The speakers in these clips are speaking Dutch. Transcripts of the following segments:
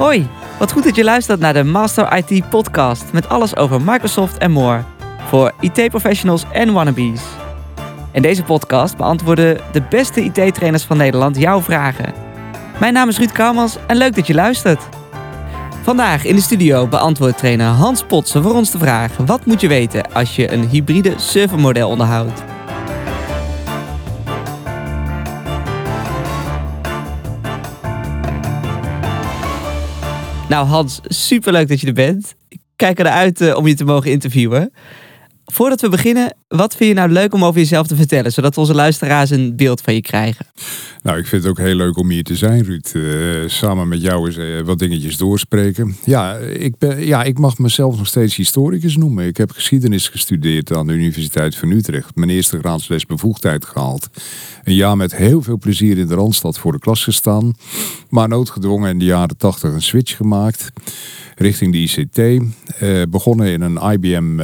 Hoi, wat goed dat je luistert naar de Master IT podcast met alles over Microsoft en more. Voor IT-professionals en wannabes. In deze podcast beantwoorden de beste IT-trainers van Nederland jouw vragen. Mijn naam is Ruud Kalmans en leuk dat je luistert. Vandaag in de studio beantwoordt trainer Hans Potsen voor ons de vraag: wat moet je weten als je een hybride servermodel onderhoudt? Nou Hans, superleuk dat je er bent. Ik kijk er uit uh, om je te mogen interviewen. Voordat we beginnen, wat vind je nou leuk om over jezelf te vertellen, zodat onze luisteraars een beeld van je krijgen? Nou, ik vind het ook heel leuk om hier te zijn, Ruud. Uh, samen met jou eens uh, wat dingetjes doorspreken. Ja ik, ben, ja, ik mag mezelf nog steeds historicus noemen. Ik heb geschiedenis gestudeerd aan de Universiteit van Utrecht. Mijn eerste graadsles bevoegdheid gehaald. Een jaar met heel veel plezier in de Randstad voor de klas gestaan. Maar noodgedwongen in de jaren tachtig een switch gemaakt richting de ICT. Uh, begonnen in een IBM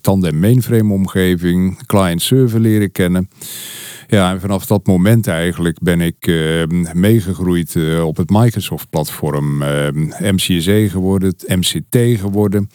tandem mainframe omgeving, client-server leren kennen. Ja, en vanaf dat moment eigenlijk ben ik uh, meegegroeid op het Microsoft-platform. MCSE geworden, MCT geworden.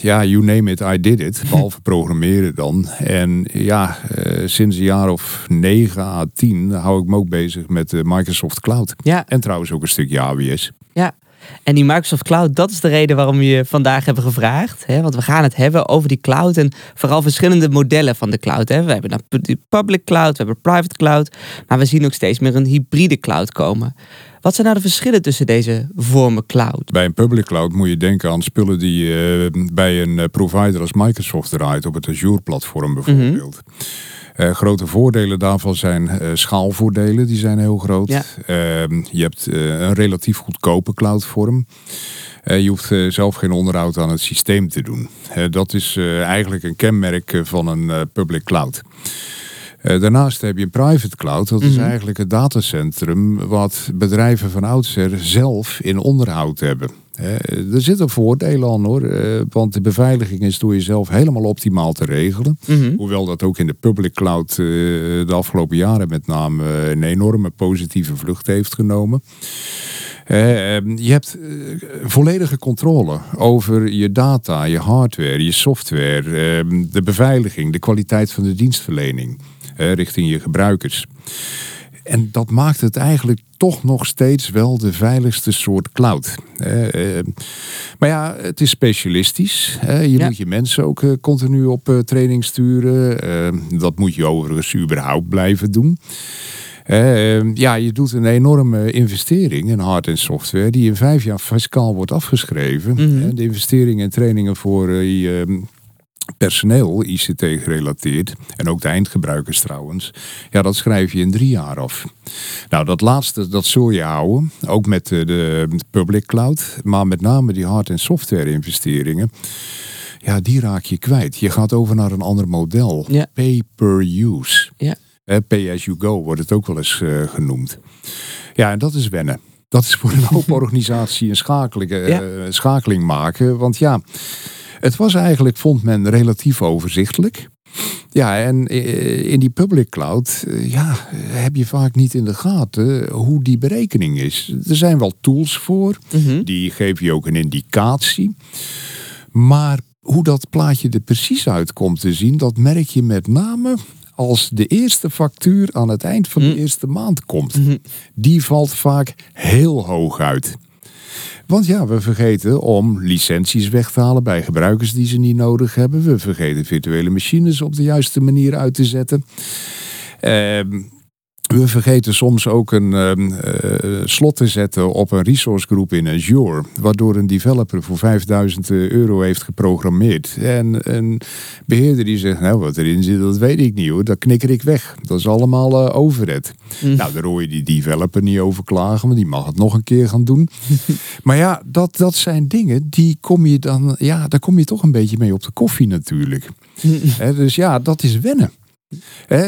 ja, you name it, I did it. Behalve programmeren dan. En ja, sinds een jaar of 9 à 10 hou ik me ook bezig met Microsoft Cloud. Ja. En trouwens ook een stukje AWS. Ja, en die Microsoft Cloud, dat is de reden waarom we je vandaag hebben gevraagd. Hè? Want we gaan het hebben over die cloud en vooral verschillende modellen van de cloud. Hè? We hebben de public cloud, we hebben private cloud, maar we zien ook steeds meer een hybride cloud komen. Wat zijn nou de verschillen tussen deze vormen cloud? Bij een public cloud moet je denken aan spullen die uh, bij een eh, provider als Microsoft draait, op het Azure-platform bijvoorbeeld. Uh, grote voordelen daarvan zijn uh, schaalvoordelen, die zijn heel groot. Ja. Uh, je hebt een relatief goedkope cloudvorm. je hoeft zelf geen onderhoud aan het systeem te doen. dat is eigenlijk een kenmerk van een public cloud. Daarnaast heb je private cloud. Dat is mhm. eigenlijk het datacentrum wat bedrijven van oudsher zelf in onderhoud hebben. er zitten voordelen aan hoor, want de beveiliging is door jezelf helemaal optimaal te regelen. Mhm. Hoewel dat ook in de public cloud uh, de afgelopen jaren met name een enorme positieve vlucht heeft genomen. Je hebt volledige controle over je data, je hardware, je software, de beveiliging, de kwaliteit van de dienstverlening richting je gebruikers. En dat maakt het eigenlijk toch nog steeds wel de veiligste soort cloud. Eh, maar ja, het is specialistisch. je moet je mensen ook eh, continu op training sturen. dat moet je overigens überhaupt blijven doen. Ja, je doet een enorme investering in hard- en software die in vijf jaar fiscaal wordt afgeschreven. Mhm. De investeringen en trainingen voor personeel, ICT gerelateerd, en ook de eindgebruikers trouwens, ja, dat schrijf je in drie jaar af. Nou, dat laatste, dat zul je houden, ook met de, de public cloud, maar met name die hard- en software investeringen, ja, die raak je kwijt. Je gaat over naar een ander model, ja. pay per use. Pay as you go wordt het ook wel eens uh, genoemd. Ja, en dat is wennen. Dat is voor een hoop organisatie een schakeling, schakeling maken, want ja... Het was eigenlijk, vond men, relatief overzichtelijk. Ja, en in die public cloud eh, ja, heb je vaak niet in de gaten hoe die berekening is. Er zijn wel tools voor, mhm. die geven je ook een indicatie. Maar hoe dat plaatje er precies uit komt te zien, dat merk je met name als de eerste factuur aan het eind van de mhm. eerste maand komt. Mhm. Die valt vaak heel hoog uit. Want ja, we vergeten om licenties weg te halen bij gebruikers die ze niet nodig hebben. We vergeten virtuele machines op de juiste manier uit te zetten. Uh, we vergeten soms ook een uh, slot te zetten op een resource group in Azure, waardoor een developer voor 5000 euro heeft geprogrammeerd. En een beheerder die zegt, nou wat erin zit, dat weet ik niet hoor, dat knikker ik weg. Dat is allemaal uh, overhead. Mm. Nou, daar hoor je die developer niet over klagen, want die mag het nog een keer gaan doen. maar ja, dat, dat zijn dingen, die kom je dan, ja, daar kom je toch een beetje mee op de koffie natuurlijk. dus ja, dat is wennen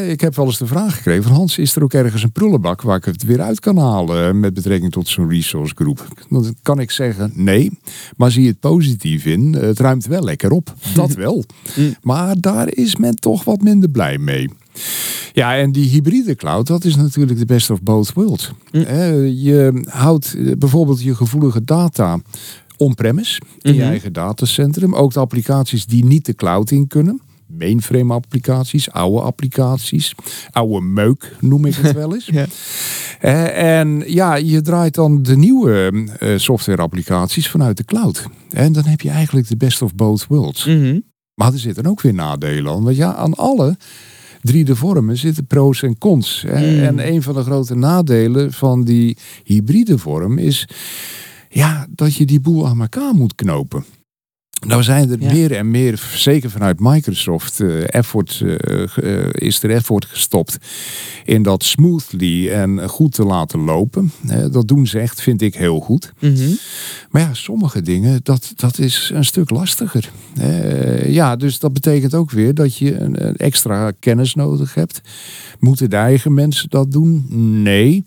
ik heb wel eens de vraag gekregen van Hans, is er ook ergens een prullenbak waar ik het weer uit kan halen met betrekking tot zo'n resource groep? Dan kan ik zeggen nee, maar zie het positief in. Het ruimt wel lekker op, dat wel. Maar daar is men toch wat minder blij mee. Ja, en die hybride cloud, dat is natuurlijk de best of both worlds. Je houdt eh, bijvoorbeeld je gevoelige data on-premise, in je Mhm. eigen datacentrum. Ook de applicaties die niet de cloud in kunnen. Mainframe applicaties, oude applicaties, oude meuk noem ik het wel eens. Ja. Eh, en ja, je draait dan de nieuwe eh, software applicaties vanuit de cloud. En dan heb je eigenlijk de best of both worlds. Mhm. Maar er zitten ook weer nadelen aan. Want ja, aan alle drie de vormen zitten pro's en cons. Mm. En een van de grote nadelen van die hybride vorm is... Ja, dat je die boel aan elkaar moet knopen. Nou zijn er Ja. meer en meer, zeker vanuit Microsoft, eh, effort, eh, eh, is er effort gestopt in dat smoothly en goed te laten lopen. Dat doen ze echt, vind ik, heel goed. Mhm. Maar ja, sommige dingen, dat, dat is een stuk lastiger. Ja, dus dat betekent ook weer dat je een, een extra kennis nodig hebt. Moeten de eigen mensen dat doen? Nee.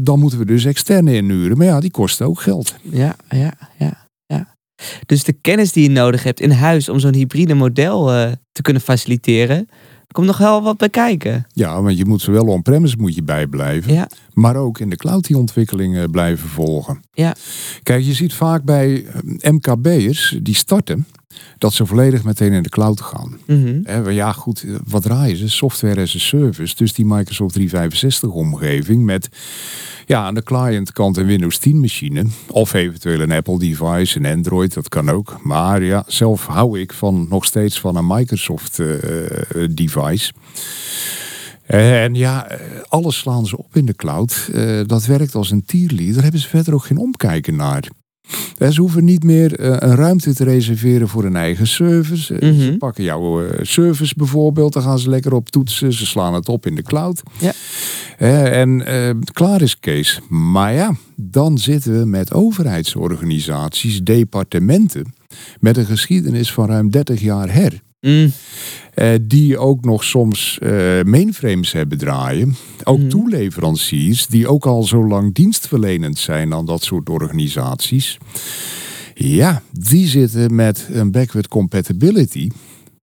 Dan moeten we dus externe inhuren. Maar ja, die kosten ook geld. Ja, ja, ja. Dus de kennis die je nodig hebt in huis om zo'n hybride model eh, te kunnen faciliteren, er komt nog wel wat bij kijken. Ja, want je moet zowel on-premise moet je bijblijven. Ja. Maar ook in de cloud die ontwikkelingen blijven volgen. Ja. Kijk, je ziet vaak bij eh, MKB'ers die starten, dat ze volledig meteen in de cloud gaan. Hè, maar ja, goed, eh, wat draaien ze? Software as a service. Dus die Microsoft 365 omgeving met ja, aan de clientkant een Windows 10 machine. Of eventueel een Apple device, een Android, dat kan ook. Maar ja, zelf hou ik van, nog steeds van een Microsoft eh, eh, device. En ja, eh, alles slaan ze op in de cloud. Eh, dat werkt als een tierlie. Daar hebben ze verder ook geen omkijken naar. Ze hoeven niet meer eh, een ruimte te reserveren voor een eigen service. Eh, Ze Mhm. pakken jouw eh, service bijvoorbeeld, daar gaan ze lekker op toetsen. Ze slaan het op in de cloud. Ja. En klaar is Kees. Maar ja, dan zitten we met overheidsorganisaties, departementen, met een geschiedenis van ruim 30 jaar her. Mm. Eh, die ook nog soms eh, mainframes hebben draaien. Ook Mhm. toeleveranciers die ook al zo lang dienstverlenend zijn aan dat soort organisaties. Ja, die zitten met een backward compatibility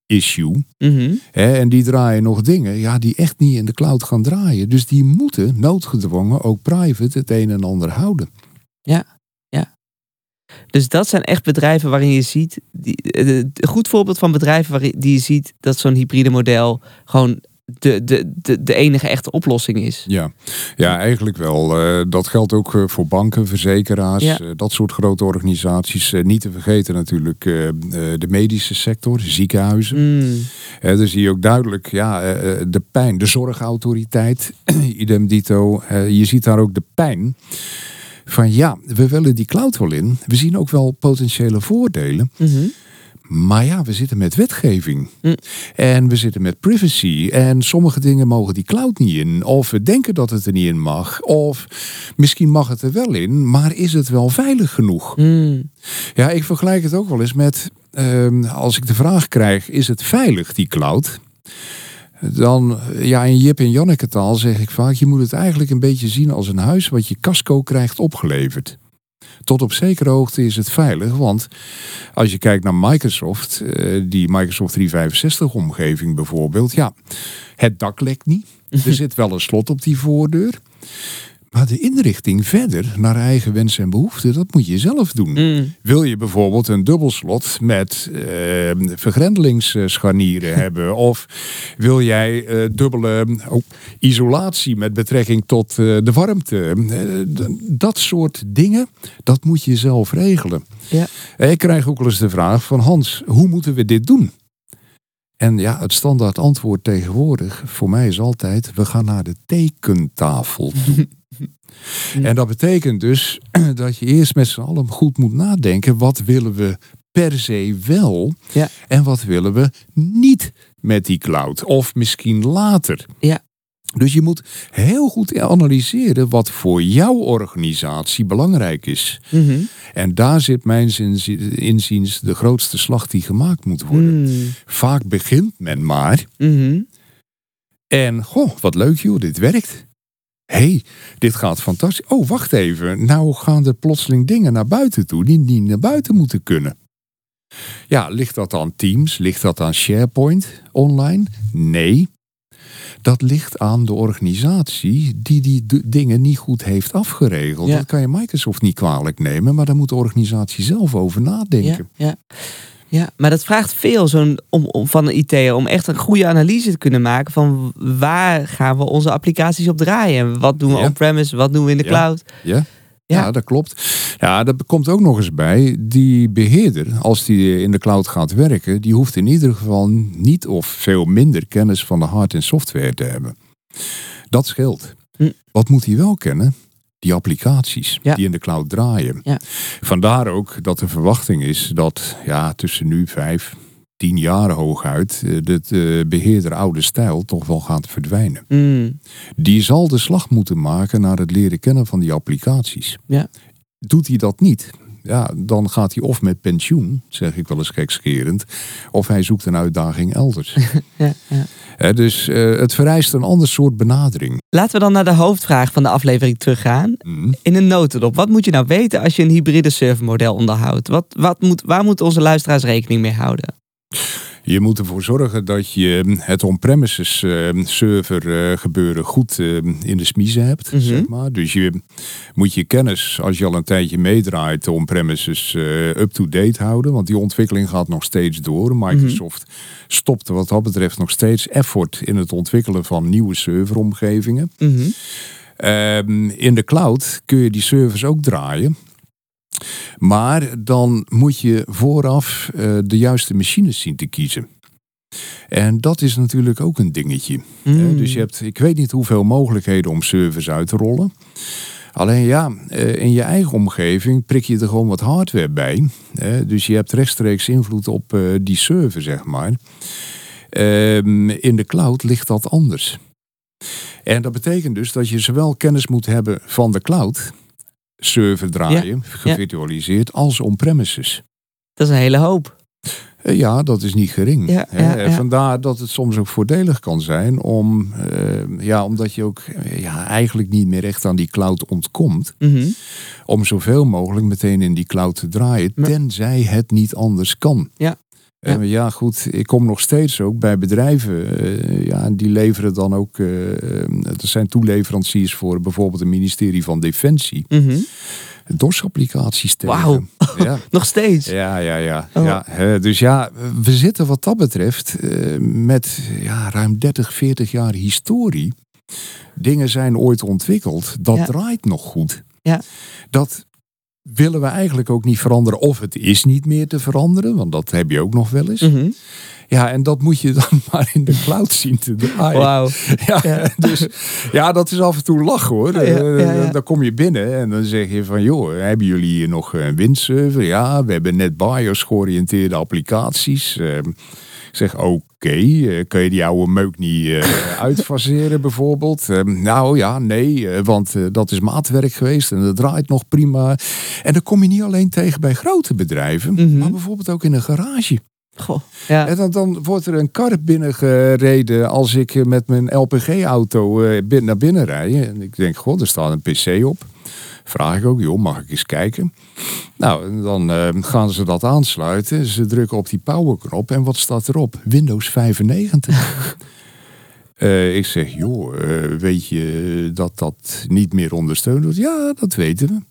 issue. Mhm. Hè, en die draaien nog dingen ja, die echt niet in de cloud gaan draaien. Dus die moeten noodgedwongen ook private het een en ander houden. Dus dat zijn echt bedrijven waarin je ziet, die, eh, een goed voorbeeld van bedrijven waarin die je ziet dat zo'n hybride model gewoon de, de, de, de enige echte oplossing is. Ja, ja eigenlijk wel. Eh, dat geldt ook eh, voor banken, verzekeraars, Ja. dat soort grote organisaties. Niet te vergeten natuurlijk de medische sector, ziekenhuizen. Mm. Daar zie je ook duidelijk ja, de pijn, de zorgautoriteit, idem dito. Je ziet daar ook de pijn van ja, we willen die cloud wel in. We zien ook wel potentiële voordelen. Mhm. Maar ja, we zitten met wetgeving. Hm. En we zitten met privacy. En sommige dingen mogen die cloud niet in. Of we denken dat het er niet in mag. Of misschien mag het er wel in. Maar is het wel veilig genoeg? Mm. Ja, ik vergelijk het ook wel eens met... ehm, als ik de vraag krijg, is het veilig, die cloud? Dan, ja, in Jip en Janneke taal zeg ik vaak... je moet het eigenlijk een beetje zien als een huis... wat je casco krijgt opgeleverd. Tot op zekere hoogte is het veilig, want als je kijkt naar Microsoft, eh, die Microsoft 365 omgeving bijvoorbeeld, ja, het dak lekt niet. Er zit wel een slot op die voordeur. Maar de inrichting verder naar eigen wensen en behoeften, dat moet je zelf doen. Mm. Wil je bijvoorbeeld een dubbelslot met eh, vergrendelingsscharnieren hebben? Of wil jij eh, dubbele oh, isolatie met betrekking tot eh, de warmte? Eh, dat soort dingen, dat moet je zelf regelen. Ja. Ik krijg ook wel eens de vraag van Hans, hoe moeten we dit doen? En ja, het standaard antwoord tegenwoordig voor mij is altijd: we gaan naar de tekentafel toe. en dat betekent dus dat je eerst met z'n allen goed moet nadenken: wat willen we per se wel Ja. en wat willen we niet met die cloud? Of misschien later. Ja. Dus je moet heel goed analyseren wat voor jouw organisatie belangrijk is. Mhm. En daar zit mijn inziens de grootste slag die gemaakt moet worden. Mm. Vaak begint men maar Mhm. en, goh, wat leuk joh, dit werkt. Hé, hey, dit gaat fantastisch. Oh, wacht even. Nou gaan er plotseling dingen naar buiten toe die niet naar buiten moeten kunnen. Ja, ligt dat aan Teams? Ligt dat aan SharePoint online? Nee. Dat ligt aan de organisatie die die dingen niet goed heeft afgeregeld. Ja. Dat kan je Microsoft niet kwalijk nemen, maar daar moet de organisatie zelf over nadenken. ja. ja, maar dat vraagt veel zo'n, om, om, van een IT'er om echt een goede analyse te kunnen maken van waar gaan we onze applicaties op draaien. Wat doen we Ja. on-premise, wat doen we in de Ja. cloud. Ja? Ja. Ja. dat klopt. Ja, dat komt ook nog eens bij. Die beheerder, als die in de cloud gaat werken, die hoeft in ieder geval niet of veel minder kennis van de hard- en software te hebben. Dat scheelt. Hm. Wat moet hij wel kennen? Die applicaties Ja. die in de cloud draaien. Ja. Vandaar ook dat de verwachting is dat ja, tussen nu vijf, tien jaar hooguit eh, de eh, beheerder oude stijl toch wel gaat verdwijnen. Mm, Die zal de slag moeten maken naar het leren kennen van die applicaties. Ja. Doet hij dat niet, ja, dan gaat hij of met pensioen, zeg ik wel eens gekscherend, of hij zoekt een uitdaging elders. ja, ja. Dus eh, het vereist een ander soort benadering. Laten we dan naar de hoofdvraag van de aflevering teruggaan. Mm. In een notendop, wat moet je nou weten als je een hybride servermodel onderhoudt? Wat, wat moet, waar moeten onze luisteraars rekening mee houden? Je moet ervoor zorgen dat je het on-premises eh, server eh, gebeuren goed eh, in de smiezen hebt. Mhm. zeg maar. Dus je moet je kennis, als je al een tijdje meedraait, on-premises up-to-date houden. Want die ontwikkeling gaat nog steeds door. Microsoft stopt wat dat betreft nog steeds effort in het ontwikkelen van nieuwe serveromgevingen. Mhm. Ehm, in de cloud kun je die servers ook draaien. Maar dan moet je vooraf eh, de juiste machines zien te kiezen. En dat is natuurlijk ook een dingetje. hè. Mm. Dus je hebt, ik weet niet hoeveel mogelijkheden om servers uit te rollen. Alleen ja, eh, in je eigen omgeving prik je er gewoon wat hardware bij. Dus je hebt rechtstreeks invloed op eh, die server, zeg maar. Ehm, in de cloud ligt dat anders. En dat betekent dus dat je zowel kennis moet hebben van de cloud, server draaien, gevirtualiseerd, als on-premises. Dat is een hele hoop. Eh, Ja, dat is niet gering. Ja. Vandaar dat het soms ook voordelig kan zijn om, eh, ja, omdat je ook eh, ja, eigenlijk niet meer echt aan die cloud ontkomt, Mhm. om zoveel mogelijk meteen in die cloud te draaien, tenzij het niet anders kan. Ja. Ja, goed, ik kom nog steeds ook bij bedrijven, eh, ja, die leveren dan ook, eh, er zijn toeleveranciers voor bijvoorbeeld het ministerie van Defensie, Mhm. DOS-applicaties tegen. Wauw. Ja. Nog steeds. Ja, ja, ja. Oh. ja dus ja, we zitten wat dat betreft met ja, ruim 30, 40 jaar historie. Dingen zijn ooit ontwikkeld. Dat Ja. draait nog goed. Ja. Dat willen we eigenlijk ook niet veranderen. Of het is niet meer te veranderen, want dat heb je ook nog wel eens. Mhm. Ja, en dat moet je dan maar in de cloud zien te draaien. Wauw. Ja, Ja. Dus, ja, dat is af en toe lachen hoor. Eh, ja, ja. Dan kom je binnen en dan zeg je van... joh, hebben jullie hier nog een windserver? Ja, we hebben net BIOS georiënteerde applicaties. Ik zeg, oké, eh, kan je die oude meuk niet eh, uitfaseren bijvoorbeeld? Eh, nou ja, nee, eh, want dat is maatwerk geweest en dat draait nog prima. En dan kom je niet alleen tegen bij grote bedrijven... Mhm. maar bijvoorbeeld ook in een garage. Goh. Ja. En dan, dan wordt er een kar binnengereden als ik met mijn LPG-auto naar binnen rijd. En ik denk, god, er staat een pc op. Vraag ik ook, joh, mag ik eens kijken? Nou, dan eh, gaan ze dat aansluiten. Ze drukken op die powerknop en wat staat erop? Windows 95. Eh, ik zeg, joh, eh, weet je dat dat niet meer ondersteund wordt? Ja, dat weten we.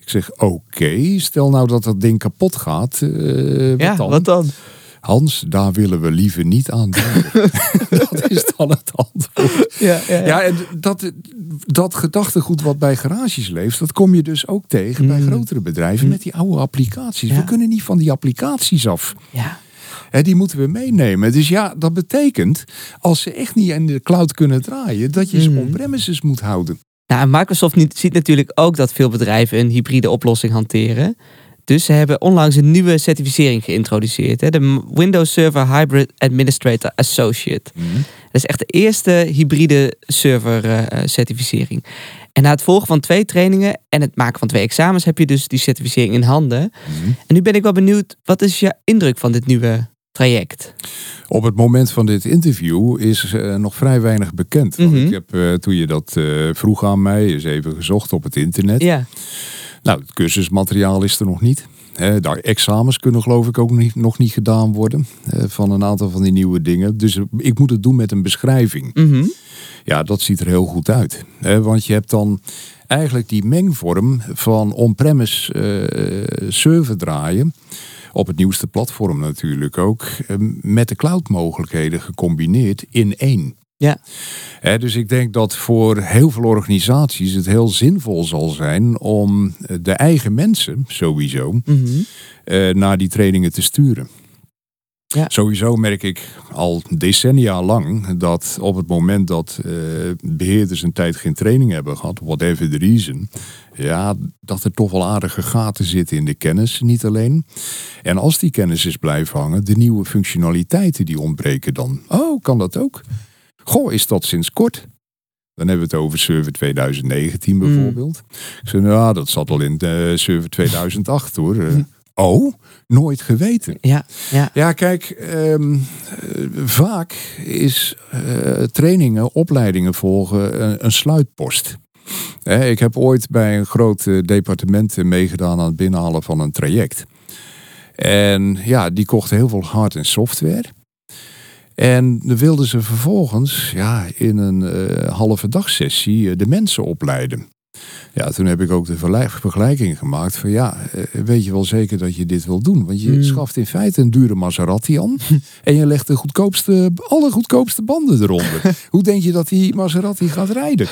Ik zeg, oké, stel nou dat dat ding kapot gaat. wat ja, dan? wat dan? Hans, daar willen we liever niet aan denken. dat is dan het antwoord. Ja, ja, ja. Ja, en dat, dat gedachtegoed wat bij garages leeft, dat kom je dus ook tegen bij Mm. grotere bedrijven Mm. met die oude applicaties. We kunnen niet van die applicaties af. ja. Hè, die moeten we meenemen. Dus ja, dat betekent, als ze echt niet in de cloud kunnen draaien, dat je ze Mm. on-premises moet houden. Nou, en Microsoft ziet natuurlijk ook dat veel bedrijven een hybride oplossing hanteren. Dus ze hebben onlangs een nieuwe certificering geïntroduceerd. Hè? De Windows Server Hybrid Administrator Associate. Dat is echt de eerste hybride server eh, eh, certificering. En na het volgen van twee trainingen en het maken van twee examens heb je dus die certificering in handen. Mhm. En nu ben ik wel benieuwd, wat is je indruk van dit nieuwe traject? Op het moment van dit interview is eh, nog vrij weinig bekend. Want Mhm. Ik heb, toen je dat vroeg aan mij, eens even gezocht op het internet. Ja, Nou, het cursusmateriaal is er nog niet. De examens kunnen geloof ik ook niet, nog niet gedaan worden van een aantal van die nieuwe dingen. Dus ik moet het doen met een beschrijving. Mhm. Ja, dat ziet er heel goed uit. Want je hebt dan eigenlijk die mengvorm van on-premise eh, server draaien. Op het nieuwste platform natuurlijk ook. eh, met de cloud mogelijkheden gecombineerd in één. Ja. Dus ik denk dat voor heel veel organisaties het heel zinvol zal zijn om eh, de eigen mensen sowieso Mhm. eh, naar die trainingen te sturen. Ja. Sowieso merk ik al decennia lang dat op het moment dat eh, beheerders een tijd geen training hebben gehad, whatever the reason, ja, dat er toch wel aardige gaten zitten in de kennis, niet alleen. En als die kennis is blijven hangen, de nieuwe functionaliteiten die ontbreken dan. Oh, kan dat ook? Goh, is dat sinds kort? Dan hebben we het over Server 2019 bijvoorbeeld. Ik zei, nou, dat zat al in de Server 2008 hoor. Eh, Oh, nooit geweten. Ja, ja. Ja, kijk, ehm, eh, vaak is eh, trainingen, opleidingen volgen een, een sluitpost. Ik heb ooit bij een groot departement meegedaan aan het binnenhalen van een traject. En ja, die kochten heel veel hard- en software. En dan wilden ze vervolgens ja, in een eh, halve dagsessie eh, de mensen opleiden. Ja, toen heb ik ook de vergelijking gemaakt van ja, eh, weet je wel zeker dat je dit wil doen? Want je Hmm. schaft in feite een dure Maserati aan en je legt de goedkoopste, alle goedkoopste banden eronder. Hoe denk je dat die Maserati gaat rijden?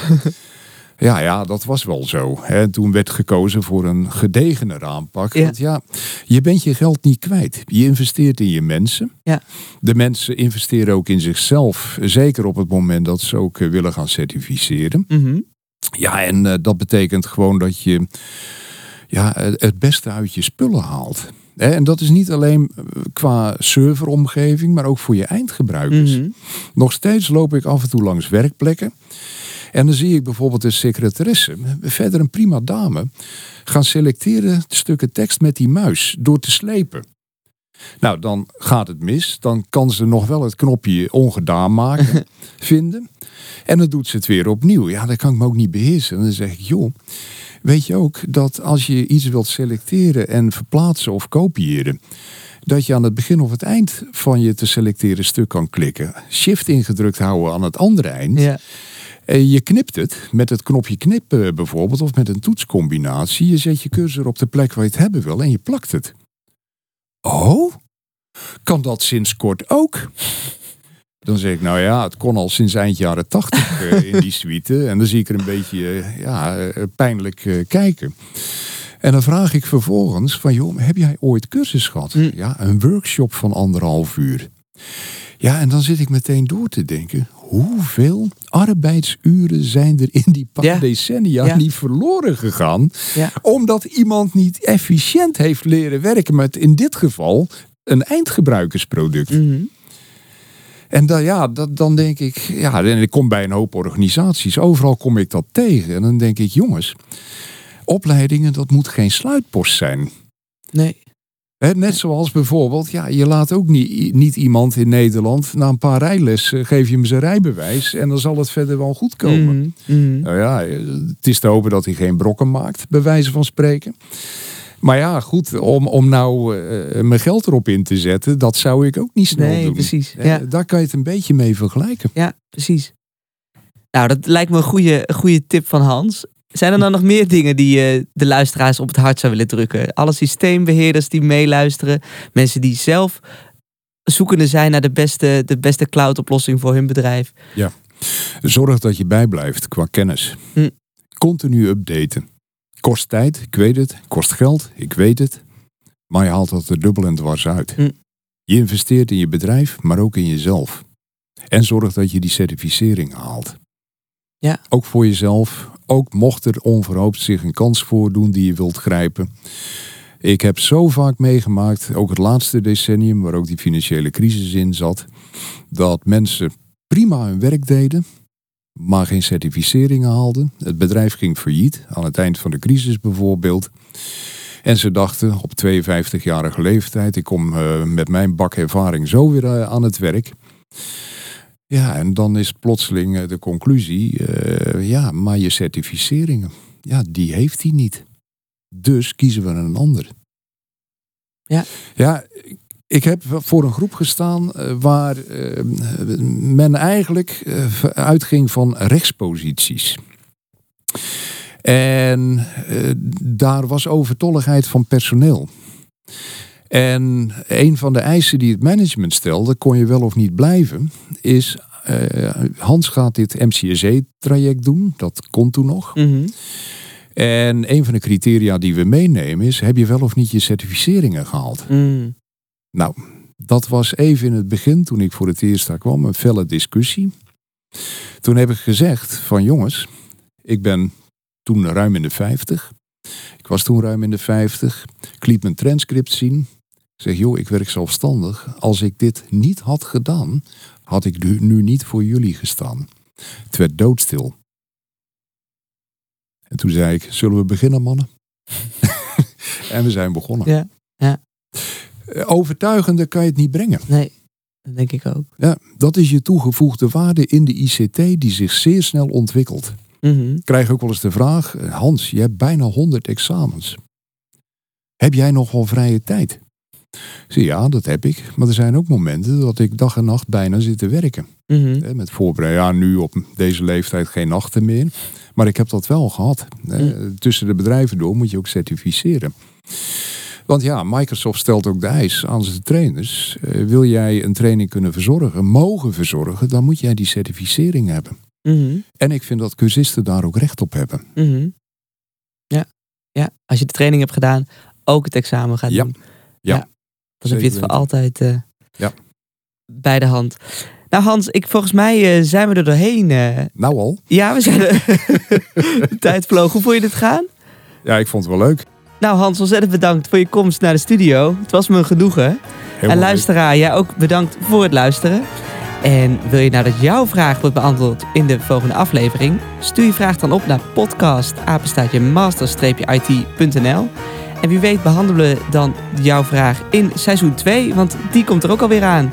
Ja, ja, dat was wel zo. En toen werd gekozen voor een gedegener aanpak. Ja. Want ja, je bent je geld niet kwijt. Je investeert in je mensen. Ja. De mensen investeren ook in zichzelf. Zeker op het moment dat ze ook eh, willen gaan certificeren. Mhm. Ja, en eh, dat betekent gewoon dat je ja, het beste uit je spullen haalt. En dat is niet alleen eh, qua serveromgeving, maar ook voor je eindgebruikers. Mhm. Nog steeds loop ik af en toe langs werkplekken. En dan zie ik bijvoorbeeld een secretaresse, verder een prima dame, gaan selecteren stukken tekst met die muis door te slepen. Nou, dan gaat het mis. Dan kan ze nog wel het knopje ongedaan maken vinden. En dan doet ze het weer opnieuw. Ja, dat kan ik me ook niet beheersen. En dan zeg ik, joh, weet je ook dat als je iets wilt selecteren en verplaatsen of kopiëren, dat je aan het begin of het eind van je te selecteren stuk kan klikken. Shift ingedrukt houden aan het andere eind. Ja. En je knipt het met het knopje knippen bijvoorbeeld, of met een toetscombinatie. Je zet je cursor op de plek waar je het hebben wil en je plakt het. Oh, kan dat sinds kort ook? Dan zeg ik, nou ja, het kon al sinds eind jaren tachtig in die suite. En dan zie ik er een beetje eh, ja, eh, pijnlijk kijken. En dan vraag ik vervolgens van, joh, heb jij ooit cursus gehad? Hm. Ja, een workshop van anderhalf uur. Ja, en dan zit ik meteen door te denken, hoeveel arbeidsuren zijn er in die paar Ja. decennia Ja. niet verloren gegaan? Ja. Omdat iemand niet efficiënt heeft leren werken met in dit geval een eindgebruikersproduct. Mhm. En dan, ja, dat, dan denk ik, ja, en ik kom bij een hoop organisaties, overal kom ik dat tegen. En dan denk ik, jongens, opleidingen, dat moet geen sluitpost zijn. Nee. Net zoals bijvoorbeeld, ja, je laat ook niet, niet iemand in Nederland na een paar rijlessen, geef je hem zijn rijbewijs en dan zal het verder wel goed komen. Mhm. Mhm. Nou ja, het is te hopen dat hij geen brokken maakt, bij wijze van spreken. Maar ja, goed, om, om nou eh, mijn geld erop in te zetten, dat zou ik ook niet snel Nee, doen. precies. Eh, Ja. Daar kan je het een beetje mee vergelijken. Ja, precies. Nou, dat lijkt me een goede, goede tip van Hans. Zijn er dan nog meer dingen die je de luisteraars op het hart zou willen drukken? Alle systeembeheerders die meeluisteren, mensen die zelf zoekende zijn naar de beste, de beste cloud-oplossing voor hun bedrijf. Zorg dat je bijblijft qua kennis. Hm. Continu updaten. Kost tijd, ik weet het. Kost geld, ik weet het. Maar je haalt dat er dubbel en dwars uit. Hm. Je investeert in je bedrijf, maar ook in jezelf. En zorg dat je die certificering haalt. Ja. Ook voor jezelf. Ook mocht er onverhoopt zich een kans voordoen die je wilt grijpen. Ik heb zo vaak meegemaakt, ook het laatste decennium, waar ook die financiële crisis in zat, dat mensen prima hun werk deden, maar geen certificeringen haalden. Het bedrijf ging failliet, aan het eind van de crisis bijvoorbeeld. En ze dachten op 52-jarige leeftijd, ik kom eh, met mijn bak ervaring zo weer eh, aan het werk. Ja, en dan is plotseling eh, de conclusie, eh, ja, maar je certificeringen, ja, die heeft hij niet. Dus kiezen we een ander. Ja. Ja, ik heb voor een groep gestaan eh, waar men eigenlijk uitging van rechtsposities. En daar was overtolligheid van personeel. En een van de eisen die het management stelde, kon je wel of niet blijven, is eh, Hans gaat dit MCSE-traject doen. Dat kon toen nog. Mhm. En een van de criteria die we meenemen is, heb je wel of niet je certificeringen gehaald? Mm. Nou, dat was even in het begin, toen ik voor het eerst daar kwam, een felle discussie. Toen heb ik gezegd van jongens, ik ben toen ruim in de 50. Ik was toen ruim in de 50. Ik liet mijn transcript zien. Zeg, joh, ik werk zelfstandig. Als ik dit niet had gedaan, had ik nu, niet voor jullie gestaan. Het werd doodstil. En toen zei ik, zullen we beginnen mannen? en we zijn begonnen. Ja, ja. Overtuigender kan je het niet brengen. Nee, dat denk ik ook. Ja, dat is je toegevoegde waarde in de ICT die zich zeer snel ontwikkelt. Mhm. Ik krijg ook wel eens de vraag, Hans, je hebt bijna 100 examens. Heb jij nog wel vrije tijd? Zeg, ja, dat heb ik. Maar er zijn ook momenten dat ik dag en nacht bijna zit te werken. Mhm. Met voorbereiding, ja, nu op deze leeftijd geen nachten meer. Maar ik heb dat wel gehad. Hè. Tussen de bedrijven door moet je ook certificeren. Want ja, Microsoft stelt ook de eis aan zijn trainers. Eh, wil jij een training kunnen verzorgen, mogen verzorgen, dan moet jij die certificering hebben. Mhm. En ik vind dat cursisten daar ook recht op hebben. Mhm. Ja. ja, als je de training hebt gedaan, ook het examen gaat Ja. doen. Ja. Dan heb je het voor altijd eh, Ja. bij de hand. Nou Hans, ik, volgens mij eh, zijn we er doorheen. eh. Nou al? ja, we zijn er. de tijd vloog. Hoe vond je dit gaan? Ja, ik vond het wel leuk. Nou Hans, ontzettend bedankt voor je komst naar de studio. Het was me een genoegen. En luisteraar, jij ook bedankt voor het luisteren. En wil je nou dat jouw vraag wordt beantwoord in de volgende aflevering? Stuur je vraag dan op naar podcast master-it.nl. En wie weet behandelen we dan jouw vraag in seizoen 2, want die komt er ook alweer aan.